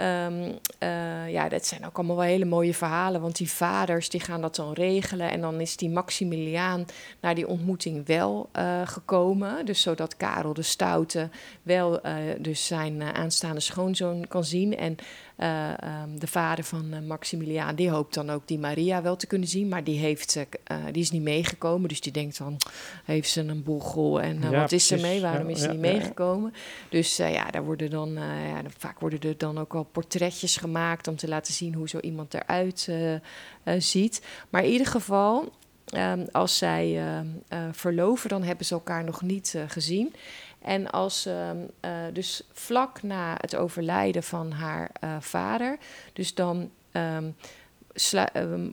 S1: Um, uh, ja, dat zijn ook allemaal wel hele mooie verhalen. Want die vaders die gaan dat dan regelen. En dan is die Maximiliaan naar die ontmoeting wel uh, gekomen. Dus zodat Karel de Stoute wel uh, dus zijn aanstaande schoonzoon kan zien. En um, de vader van Maximiliaan, die hoopt dan ook die Maria wel te kunnen zien. Maar die, heeft, die is niet meegekomen. Dus die denkt dan, heeft ze een bochel? En ja, wat is er mee? Waarom is ze niet meegekomen? Dus ja, daar worden dan, ja, vaak worden er dan ook al portretjes gemaakt om te laten zien hoe zo iemand eruit uh, uh, ziet. Maar in ieder geval, um, als zij uh, verloven, dan hebben ze elkaar nog niet gezien. En als um, dus vlak na het overlijden van haar vader, dus dan. Um,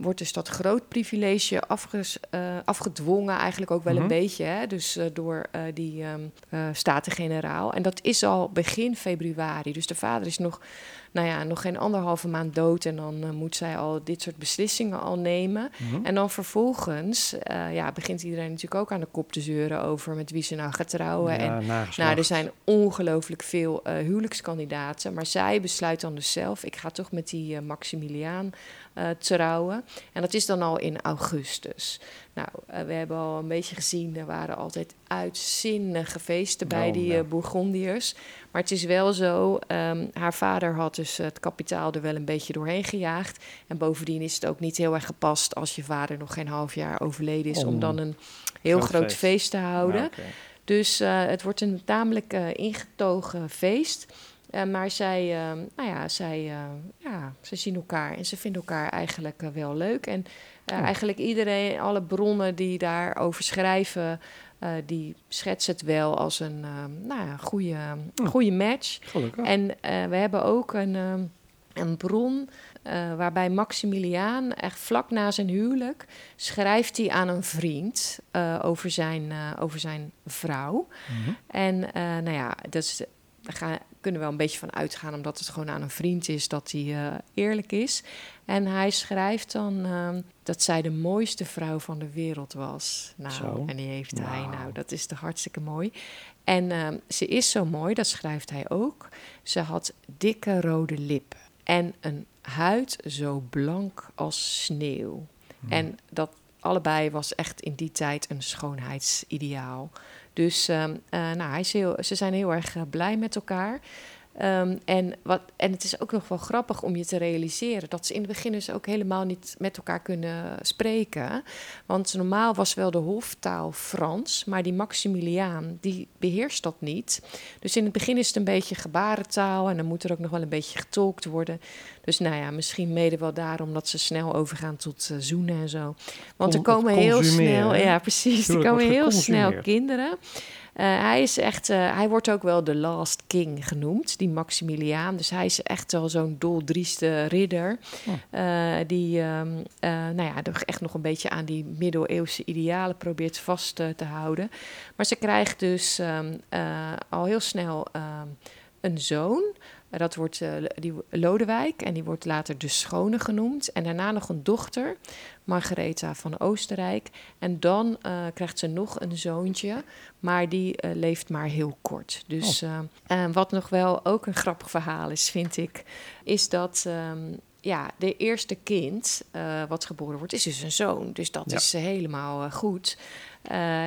S1: wordt dus dat groot privilege afges, uh, afgedwongen, eigenlijk ook wel mm -hmm. een beetje, hè? dus door die staten-generaal. En dat is al begin februari. Dus de vader is nog, nou ja, nog geen anderhalve maand dood en dan moet zij al dit soort beslissingen al nemen. Mm -hmm. En dan vervolgens ja, begint iedereen natuurlijk ook aan de kop te zeuren over met wie ze nou gaat trouwen.
S2: Ja,
S1: en nou, er zijn ongelooflijk veel huwelijkskandidaten, maar zij besluit dan dus zelf, ik ga toch met die Maximiliaan uh, trouwen. En dat is dan al in augustus. Nou, uh, we hebben al een beetje gezien, er waren altijd uitzinnige feesten bij
S2: Oh,
S1: die
S2: ja.
S1: uh, Bourgondiërs. Maar het is wel zo, um, haar vader had dus het kapitaal er wel een beetje doorheen gejaagd. En bovendien is het ook niet heel erg gepast als je vader nog geen half jaar overleden is... om,
S2: Om
S1: dan een heel
S2: groot
S1: groot
S2: feest.
S1: feest, te houden.
S2: Ja.
S1: Dus uh, het wordt een tamelijk uh, ingetogen feest. Uh, maar zij, uh, nou ja, zij, uh, ja, ze zien elkaar en ze vinden elkaar eigenlijk wel leuk. En
S2: Oh.
S1: eigenlijk iedereen, alle bronnen die daarover schrijven, uh, die schetsen het wel als een nou ja, goede,
S2: Oh.
S1: goede match.
S2: Gelukkig.
S1: En uh, we hebben ook een, um, een bron uh, waarbij Maximiliaan, echt vlak na zijn huwelijk, schrijft hij aan een vriend uh, over, zijn, over zijn vrouw.
S2: Mhm.
S1: En nou ja, dat is, gaan, kunnen we wel een beetje van uitgaan, omdat het gewoon aan een vriend is, dat hij uh, eerlijk is. En hij schrijft dan uh, dat zij de mooiste vrouw van de wereld was. Nou,
S2: Zo.
S1: en die heeft hij. Nou, dat is toch hartstikke mooi. En uh, ze is zo mooi, dat schrijft hij ook. Ze had dikke rode lippen en een huid zo blank als sneeuw.
S2: Mhm.
S1: En dat allebei was echt in die tijd een schoonheidsideaal. Dus um, uh, nou, hij ze zijn heel erg uh, blij met elkaar. Um, en, wat, en het is ook nog wel grappig om je te realiseren dat ze in het begin dus ook helemaal niet met elkaar kunnen spreken. Want normaal was wel de hoftaal Frans, maar die Maximiliaan die beheerst dat niet. Dus in het begin is het een beetje gebarentaal en dan moet er ook nog wel een beetje getolkt worden. Dus nou ja, misschien mede wel daarom dat ze snel overgaan tot uh, zoenen en zo. Want er komen heel snel,
S2: hè?
S1: ja precies, er
S2: Tuurlijk
S1: komen
S2: wordt
S1: heel snel kinderen. Uh, hij is echt, uh, hij wordt ook wel de last king genoemd, die Maximiliaan. Dus hij is echt wel zo'n doldrieste ridder.
S2: Oh.
S1: Uh, die, um, nou ja, toch echt nog een beetje aan die middeleeuwse idealen probeert vast te houden. Maar ze krijgt dus um, al heel snel um, een zoon. Dat wordt uh, die Lodewijk en die wordt later de Schone genoemd. En daarna nog een dochter, Margaretha van Oostenrijk. En dan uh, krijgt ze nog een zoontje, maar die uh, leeft maar heel kort. Dus oh. wat nog wel ook een grappig verhaal is, vind ik, is dat... Ja, de eerste kind uh, wat geboren wordt, is dus een zoon. Dus dat
S2: Ja.
S1: is uh, helemaal uh, goed.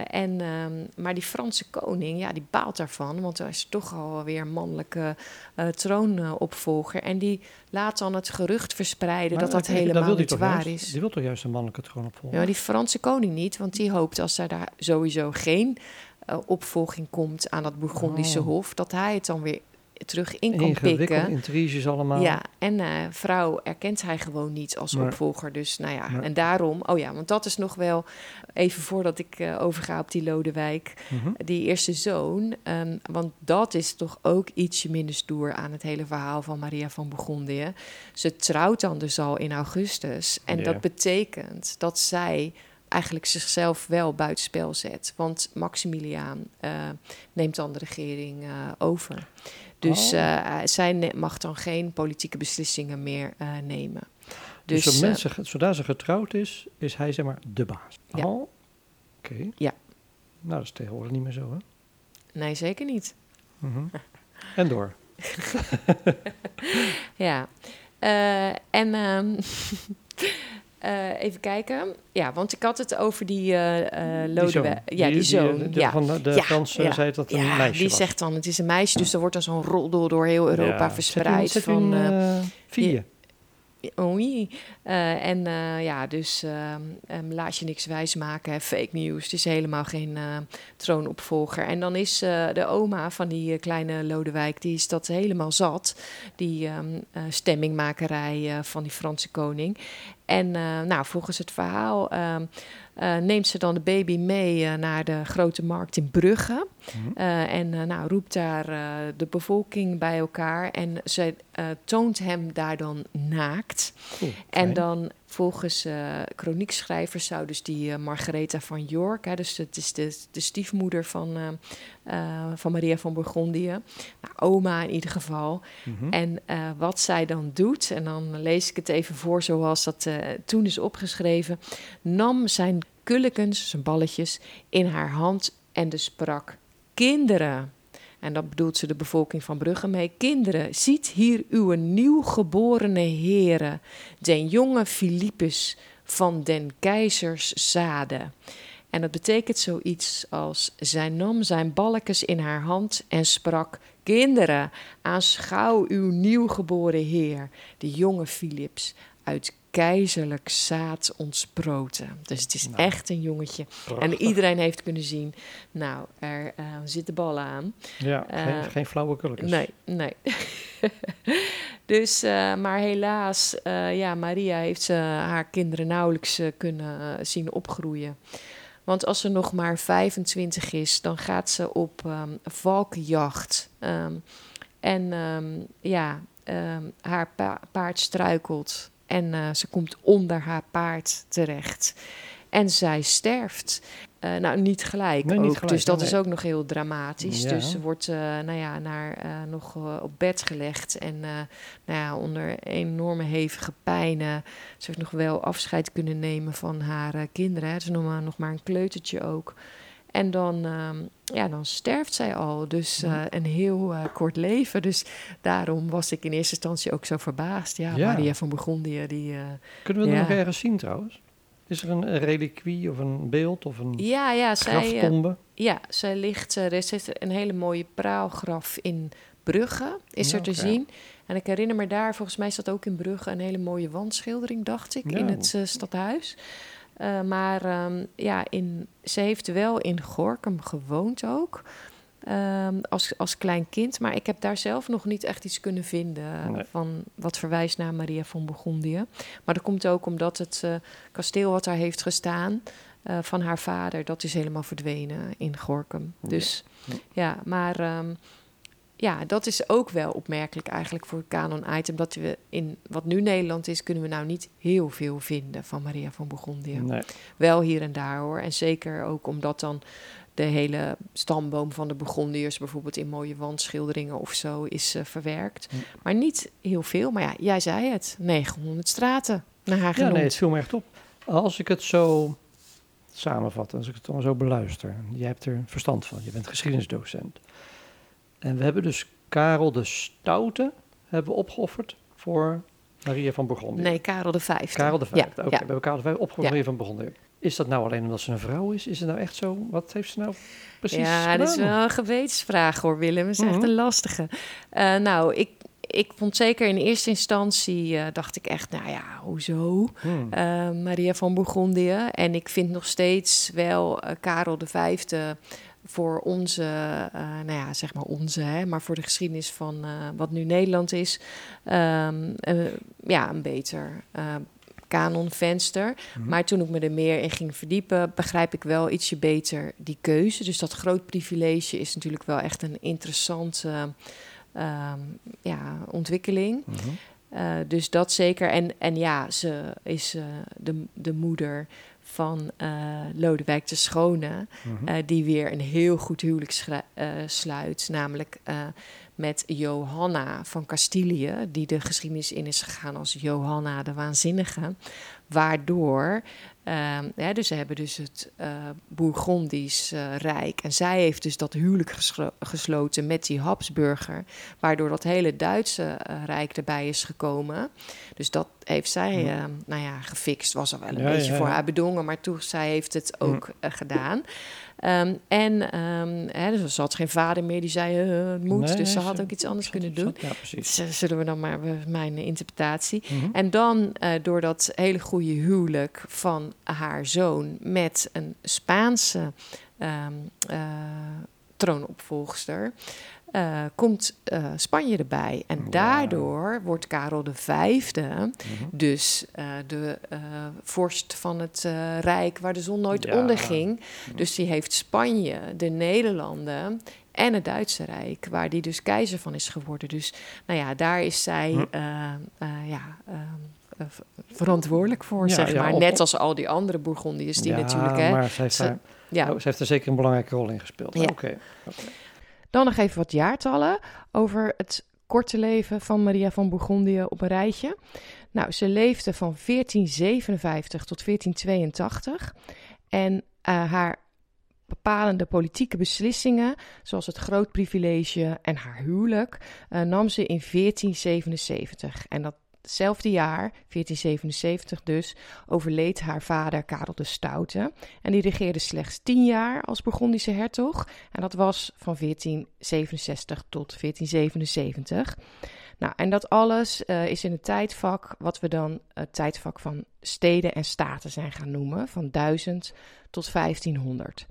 S1: En, um, maar die Franse koning, ja, die baalt daarvan. Want hij is toch alweer een mannelijke troonopvolger. En die laat dan het gerucht verspreiden dat dat helemaal niet waar
S2: juist,
S1: is.
S2: Die wil toch juist een mannelijke troon opvolgen?
S1: Ja, die Franse koning niet, want die hoopt als er daar sowieso geen opvolging komt aan dat Bourgondische
S2: Oh.
S1: hof, dat hij het dan weer terug in kan
S2: Ingewikkelde
S1: pikken.
S2: intriges allemaal.
S1: Ja, en eh, vrouw erkent hij gewoon niet als opvolger. Dus nou ja, en daarom... Oh ja, want dat is nog wel... Even voordat ik eh, overga op die Lodewijk.
S2: Mhm.
S1: Die eerste zoon. ehm, want dat is toch ook ietsje minder stoer aan het hele verhaal van Maria van Bourgondië. Ze trouwt dan dus al in augustus. En dat betekent dat zij eigenlijk zichzelf wel buitenspel zet. Want Maximiliaan eh, neemt dan de regering over. Dus
S2: Oh.
S1: eh, zij mag dan geen politieke beslissingen meer eh, nemen.
S2: Dus,
S1: Dus, eh,
S2: mensen, zodra ze getrouwd is, is hij zeg maar de baas.
S1: Ja.
S2: Oh, oké.
S1: Ja.
S2: Nou, dat is tegenwoordig niet meer zo, hè?
S1: nee, zeker niet.
S2: Mhm. En door.
S1: Ja, en ehm, eh, even kijken. Ja, want ik had het over die
S2: Die
S1: Lodewijk. Ja, die, zoon.
S2: de-
S1: ja.
S2: Van de, de
S1: Ja,
S2: Franse
S1: ja,
S2: zei dat een
S1: ja,
S2: meisje
S1: die
S2: was.
S1: zegt dan het is een meisje, dus er wordt dan zo'n roddel door heel Europa verspreid.
S2: Zet u, zet u
S1: van,
S2: een, vier.
S1: Oei. Eh, en eh, ja, dus ehm, ehm, laat je niks wijsmaken, hè, fake news. Het is helemaal geen eh, troonopvolger. En dan is eh, de oma van die eh, kleine Lodewijk, die is dat helemaal zat. Die ehm, eh, stemmingmakerij eh, van die Franse koning. En eh, nou, volgens het verhaal eh, neemt ze dan de baby mee eh, naar de grote markt in Brugge.
S2: Mhm.
S1: Eh, en nou, roept daar de bevolking bij elkaar. En zij eh, toont hem daar dan naakt. En dan volgens eh chroniekschrijvers zou dus die eh, Margaretha van York, hè, dus het is de, de stiefmoeder van, eh, eh, van Maria van Bourgondië, nou, oma in ieder geval.
S2: Mhm.
S1: En eh, wat zij dan doet, en dan lees ik het even voor zoals dat eh, toen is opgeschreven, nam zijn kullekens, zijn balletjes, in haar hand en de sprak: Kinderen. En dat bedoelt ze de bevolking van Brugge mee. Kinderen, ziet hier uw nieuwgeborene heren, den jonge Philippus van den keizers zade. En dat betekent zoiets als: zij nam zijn balkjes in haar hand en sprak: Kinderen, aanschouw uw nieuwgeboren heer, de jonge Philips, uit keizerlijk zaad ontsproten. Dus het is
S2: Nou,
S1: echt een jongetje.
S2: Prachtig.
S1: En iedereen heeft kunnen zien, nou, er eh, zitten ballen aan.
S2: Ja,
S1: eh,
S2: geen, geen flauwe kulletjes.
S1: Nee, nee. dus, eh, maar helaas, ja, Maria heeft ze haar kinderen nauwelijks kunnen zien opgroeien. Want als ze nog maar 25 is, dan gaat ze op ehm valkenjacht. Ehm, en ehm, ja, haar pa- paard struikelt en eh, ze komt onder haar paard terecht. En zij sterft. Eh, nou, niet gelijk
S2: Nee, niet
S1: ook.
S2: gelijk,
S1: dus dat
S2: nee.
S1: is ook nog heel dramatisch.
S2: Ja.
S1: Dus ze wordt eh, nou ja, naar, nog op bed gelegd. En nou ja, onder enorme hevige pijnen. Ze heeft nog wel afscheid kunnen nemen van haar kinderen. Hè. Ze is nog maar, nog maar een kleutertje ook. En dan, ehm, ja, dan sterft zij al. Dus eh,
S2: Ja.
S1: een heel eh, kort leven. Dus daarom was ik in eerste instantie ook zo verbaasd. Ja,
S2: Ja.
S1: Maria van Bourgondië, die... eh,
S2: Kunnen we
S1: Ja.
S2: nog ergens zien trouwens? Is er een, reliquie of een beeld of een
S1: ja, ja, zij... eh? Ja, zij ligt, eh, er zit een hele mooie praalgraf in Brugge, is
S2: Ja,
S1: er te zien. En ik herinner me daar, volgens mij staat ook in Brugge een hele mooie wandschildering, dacht ik, in het eh, stadhuis. Eh, maar ehm, ja, in, ze heeft wel in Gorkum gewoond ook, ehm, als, als klein kind. Maar ik heb daar zelf nog niet echt iets kunnen vinden
S2: Nee.
S1: van wat verwijst naar Maria van Bourgondië. Maar dat komt ook omdat het eh, kasteel wat daar heeft gestaan eh, van haar vader, dat is helemaal verdwenen in Gorkum. Dus
S2: Ja.
S1: ja, maar ehm, ja, dat is ook wel opmerkelijk eigenlijk voor het canon-item. Dat we in wat nu Nederland is, kunnen we nou niet heel veel vinden van Maria van Bourgondië.
S2: Nee.
S1: Wel hier en daar hoor. En zeker ook omdat dan de hele stamboom van de Bourgondiërs bijvoorbeeld in mooie wandschilderingen of zo is eh, verwerkt.
S2: Ja.
S1: Maar niet heel veel. Maar ja, jij zei het. 900 straten naar haar
S2: Ja,
S1: genoemd.
S2: nee, het viel me echt op. Als ik het zo samenvat, als ik het dan zo beluister. Jij hebt er verstand van, je bent geschiedenisdocent. En we hebben dus Karel de Stoute hebben we opgeofferd voor Maria van Bourgondië.
S1: Nee, Karel de Vijfde.
S2: Karel de
S1: Ja,
S2: Vijfde. Oké,
S1: ja.
S2: we hebben Karel de Vijfde opgeofferd Maria van Bourgondië. Is dat nou alleen omdat ze een vrouw is? Is het nou echt zo? Wat heeft ze nou precies
S1: Ja, dat is wel een gewetensvraag hoor, Willem. Dat is echt
S2: Mhm.
S1: een lastige. Eh, nou, ik, ik vond zeker in eerste instantie, eh, dacht ik echt, nou ja, hoezo?
S2: Hmm.
S1: Eh, Maria van Bourgondië. En ik vind nog steeds wel Karel de Vijfde voor onze, uh, nou ja, zeg maar onze, hè, maar voor de geschiedenis van wat nu Nederland is, ehm, ja, een beter kanonvenster. Mhm. Maar toen ik me er meer in ging verdiepen, begrijp ik wel ietsje beter die keuze. Dus dat groot privilege is natuurlijk wel echt een interessante ehm, ja, ontwikkeling. Mhm. Eh, dus dat zeker. En, en ja, ze is de, de moeder van uh, Lodewijk de Schone, mhm. die weer een heel goed huwelijk sluit, namelijk met Johanna van Castilië, die de geschiedenis in is gegaan als Johanna de Waanzinnige. Waardoor, uh, ja, dus ze hebben dus het uh, Bourgondisch uh, Rijk. En zij heeft dus dat huwelijk gesloten met die Habsburger. Waardoor dat hele Duitse eh, Rijk erbij is gekomen. Dus dat heeft zij, ja. nou ja, gefixt. Was er wel een beetje voor haar bedongen. Maar toen, zij heeft het ook gedaan. Um, en um, hè, dus ze had geen vader meer die zei uh, het moet. dus ze had ook iets anders kunnen doen. Ja, precies. zullen we dan maar mijn interpretatie. Mm -hmm. En dan uh, door dat hele goede huwelijk van haar zoon met een Spaanse um, uh, troonopvolgster. Uh, komt uh, Spanje erbij. En wow. daardoor wordt Karel V, mm -hmm. dus uh, de vorst van het rijk waar de zon nooit ja. onderging. Dus die heeft Spanje, de Nederlanden en het Duitse Rijk, waar die dus keizer van is geworden. Dus nou ja, daar is zij hm. ja, verantwoordelijk voor, ja, zeg maar. Op, Net als al die andere Bourgondiërs die natuurlijk... Hè,
S2: maar ze heeft, ze, daar, ja. oh, ze heeft er zeker een belangrijke rol in gespeeld. Oké. Okay. Okay.
S1: Dan nog even wat jaartallen over het korte leven van Maria van Bourgondië op een rijtje. Nou, ze leefde van 1457 tot 1482 en uh, haar bepalende politieke beslissingen, zoals het groot privilege en haar huwelijk, uh, nam ze in 1477. En dat Hetzelfde jaar, 1477 dus, overleed haar vader Karel de Stoute. En die regeerde slechts tien jaar als Burgondische hertog. En dat was van 1467 tot 1477. Nou, en dat alles uh, is in het tijdvak wat we dan het tijdvak van steden en staten zijn gaan noemen, van 1000 tot 1500.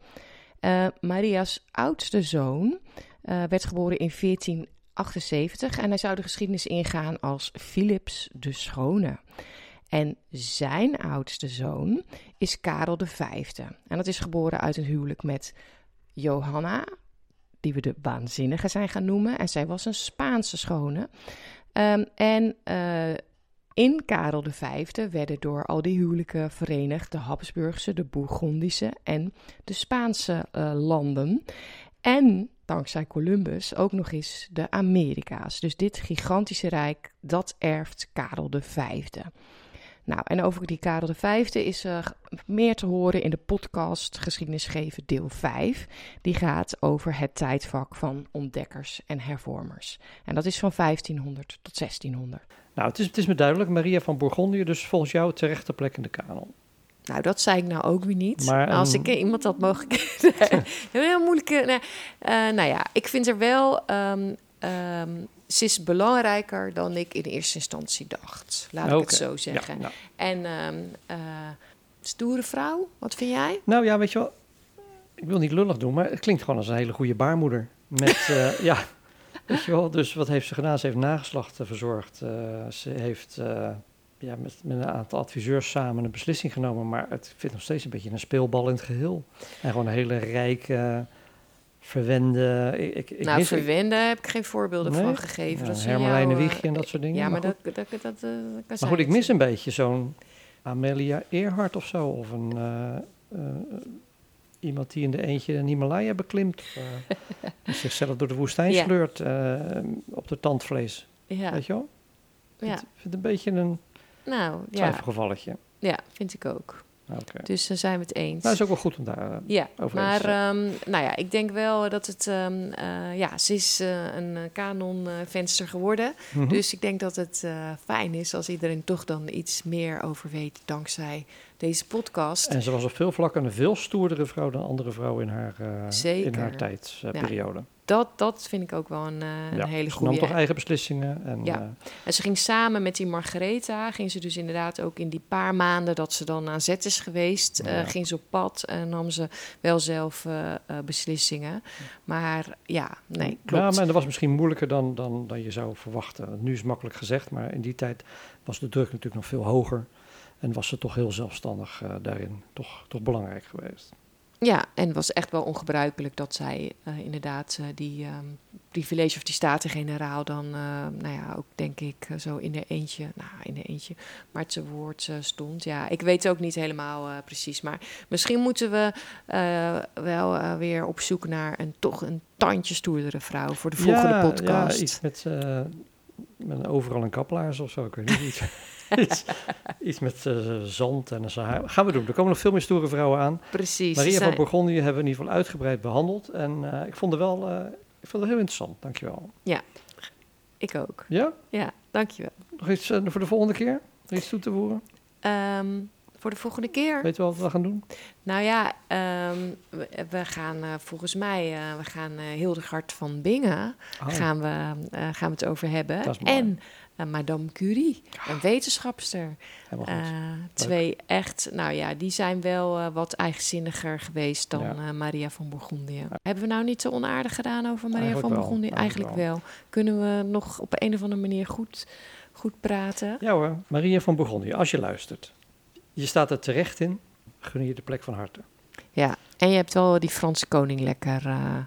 S1: Uh, Maria's oudste zoon uh, werd geboren in 14 78 en hij zou de geschiedenis ingaan als Philips de Schone. En zijn oudste zoon is Karel V. En dat is geboren uit een huwelijk met Johanna, die we de waanzinnige zijn gaan noemen. En zij was een Spaanse schone. Um, en uh, in Karel V werden door al die huwelijken verenigd de Habsburgse, de Bourgondische en de Spaanse uh, landen. En dankzij Columbus ook nog eens de Amerika's. Dus dit gigantische rijk, dat erft Karel V. Nou, en over die Karel V is uh, meer te horen in de podcast Geschiedenis geven deel 5. Die gaat over het tijdvak van ontdekkers en hervormers. En dat is van 1500 tot 1600.
S2: Nou, het is, het is me duidelijk, Maria van Bourgondië dus volgens jou terechte plek in de kanon.
S1: Nou, dat zei ik nou ook weer niet. Maar, nou, als um... ik iemand had mogen... nee, heel moeilijke... Nee. Uh, nou ja, ik vind er wel... Um, um, ze is belangrijker dan ik in eerste instantie dacht. Laat okay. ik het zo zeggen. Ja, nou. En uh, stoere vrouw, wat vind jij?
S2: Nou ja, weet je wel... Ik wil niet lullig doen, maar het klinkt gewoon als een hele goede baarmoeder. Met, uh, ja, weet je wel. Dus wat heeft ze gedaan? Ze heeft nageslacht verzorgd. Uh, ze heeft ja, met, met een aantal adviseurs samen een beslissing genomen. Maar het vindt nog steeds een beetje een speelbal in het geheel. En gewoon een hele rijke, verwende...
S1: Ik, ik, nou, mis, verwende heb ik geen voorbeelden nee? van gegeven.
S2: Ja, Hermelijne Wiegje en dat soort dingen.
S1: Ja, maar, maar dat, dat, dat, dat,
S2: dat Maar goed, ik mis een beetje zo'n Amelia Earhart of zo. Of een... Uh, uh, iemand die in de eentje een Himalaya beklimt. Uh, die zichzelf door de woestijn ja. sleurt op de tandvlees. Ja. Weet je wel? Ja. Ik vind het een beetje een nou, twijfelgevalletje.
S1: Ja, vind ik ook. Okay. Dus dan zijn we het eens.
S2: Nou, is ook wel goed om daar uh,
S1: ja,
S2: over
S1: maar, te zijn. Um, nou ja, ik denk wel dat het... Um, uh, ja, ze is uh, een kanonvenster geworden. Mm -hmm. Dus ik denk dat het fijn is als iedereen toch dan iets meer over weet... dankzij deze podcast.
S2: En ze was op veel vlakken een veel stoerdere vrouw dan andere vrouwen in haar, uh, in haar tijdsperiode.
S1: Ja, dat, dat vind ik ook wel een, uh, een
S2: ja,
S1: hele
S2: ze
S1: goede.
S2: nam toch eigen beslissingen. En,
S1: ja.
S2: uh,
S1: en ze ging samen met die Margaretha, ging ze dus inderdaad ook in die paar maanden dat ze dan aan zet is geweest,
S2: Ja.
S1: ging ze op pad en nam ze wel zelf beslissingen. Maar ja, nee, klopt.
S2: Ja, maar dat was misschien moeilijker dan, dan, dan je zou verwachten. Nu is het makkelijk gezegd, maar in die tijd was de druk natuurlijk nog veel hoger. En was ze toch heel zelfstandig uh, daarin toch, toch belangrijk geweest.
S1: Ja, en het was echt wel ongebruikelijk dat zij uh, inderdaad uh, die um, privilege of die staten-generaal dan, uh, nou ja, ook denk ik zo in de eentje, nou in de eentje, maar te woord stond. Ja, ik weet ook niet helemaal precies, maar misschien moeten we wel weer op zoek naar een toch een tandje stoerdere vrouw voor de volgende
S2: ja,
S1: podcast.
S2: Ja, iets met, met overal een kaplaars of zo, ik weet niet. Iets, met uh, zand en een. Gaan we doen. Er komen nog veel meer stoere vrouwen aan.
S1: Precies.
S2: Maria
S1: zijn...
S2: van Bourgondië hebben we in ieder geval uitgebreid behandeld. En uh, ik vond het wel uh, ik vond het heel interessant. Dankjewel.
S1: Ja, ik ook.
S2: Ja?
S1: Ja, dankjewel.
S2: Nog iets voor de volgende keer? Nog iets toe te voegen?
S1: Um, voor de volgende keer.
S2: Weet je wat we gaan doen?
S1: Nou ja, um, we, we, gaan uh, volgens mij, uh, we gaan uh, Hildegard van Bingen, oh. gaan, we, gaan we het over hebben. En Madame Curie, een wetenschapster. twee echt, nou ja, die zijn wel wat eigenzinniger geweest dan ja. Maria van Bourgondië. Ja. Hebben we nou niet te onaardig gedaan over Maria
S2: Eigenlijk
S1: van. Bourgondië? Eigenlijk,
S2: Eigenlijk
S1: wel. wel. Kunnen we nog op een of andere manier goed, goed praten?
S2: Ja hoor, Maria van Bourgondië, als je luistert. Je staat er terecht in, gun je de plek van harte.
S1: Ja, en je hebt wel die Franse koning lekker uh,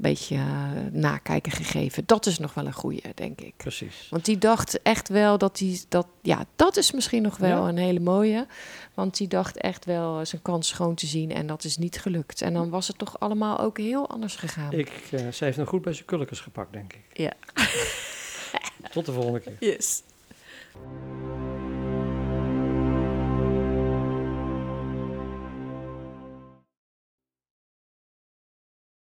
S1: beetje uh, nakijken gegeven. Dat is nog wel een goeie, denk ik.
S2: Precies.
S1: Want die dacht echt wel dat die, dat, ja, dat is misschien nog wel
S2: Ja.
S1: een hele mooie. Want die dacht echt wel zijn kans schoon te zien en dat is niet gelukt. En dan was het toch allemaal ook heel anders gegaan.
S2: Ik, uh, zij heeft nog goed bij zijn kulkens gepakt, denk ik.
S1: Ja.
S2: Tot de volgende keer.
S1: Yes.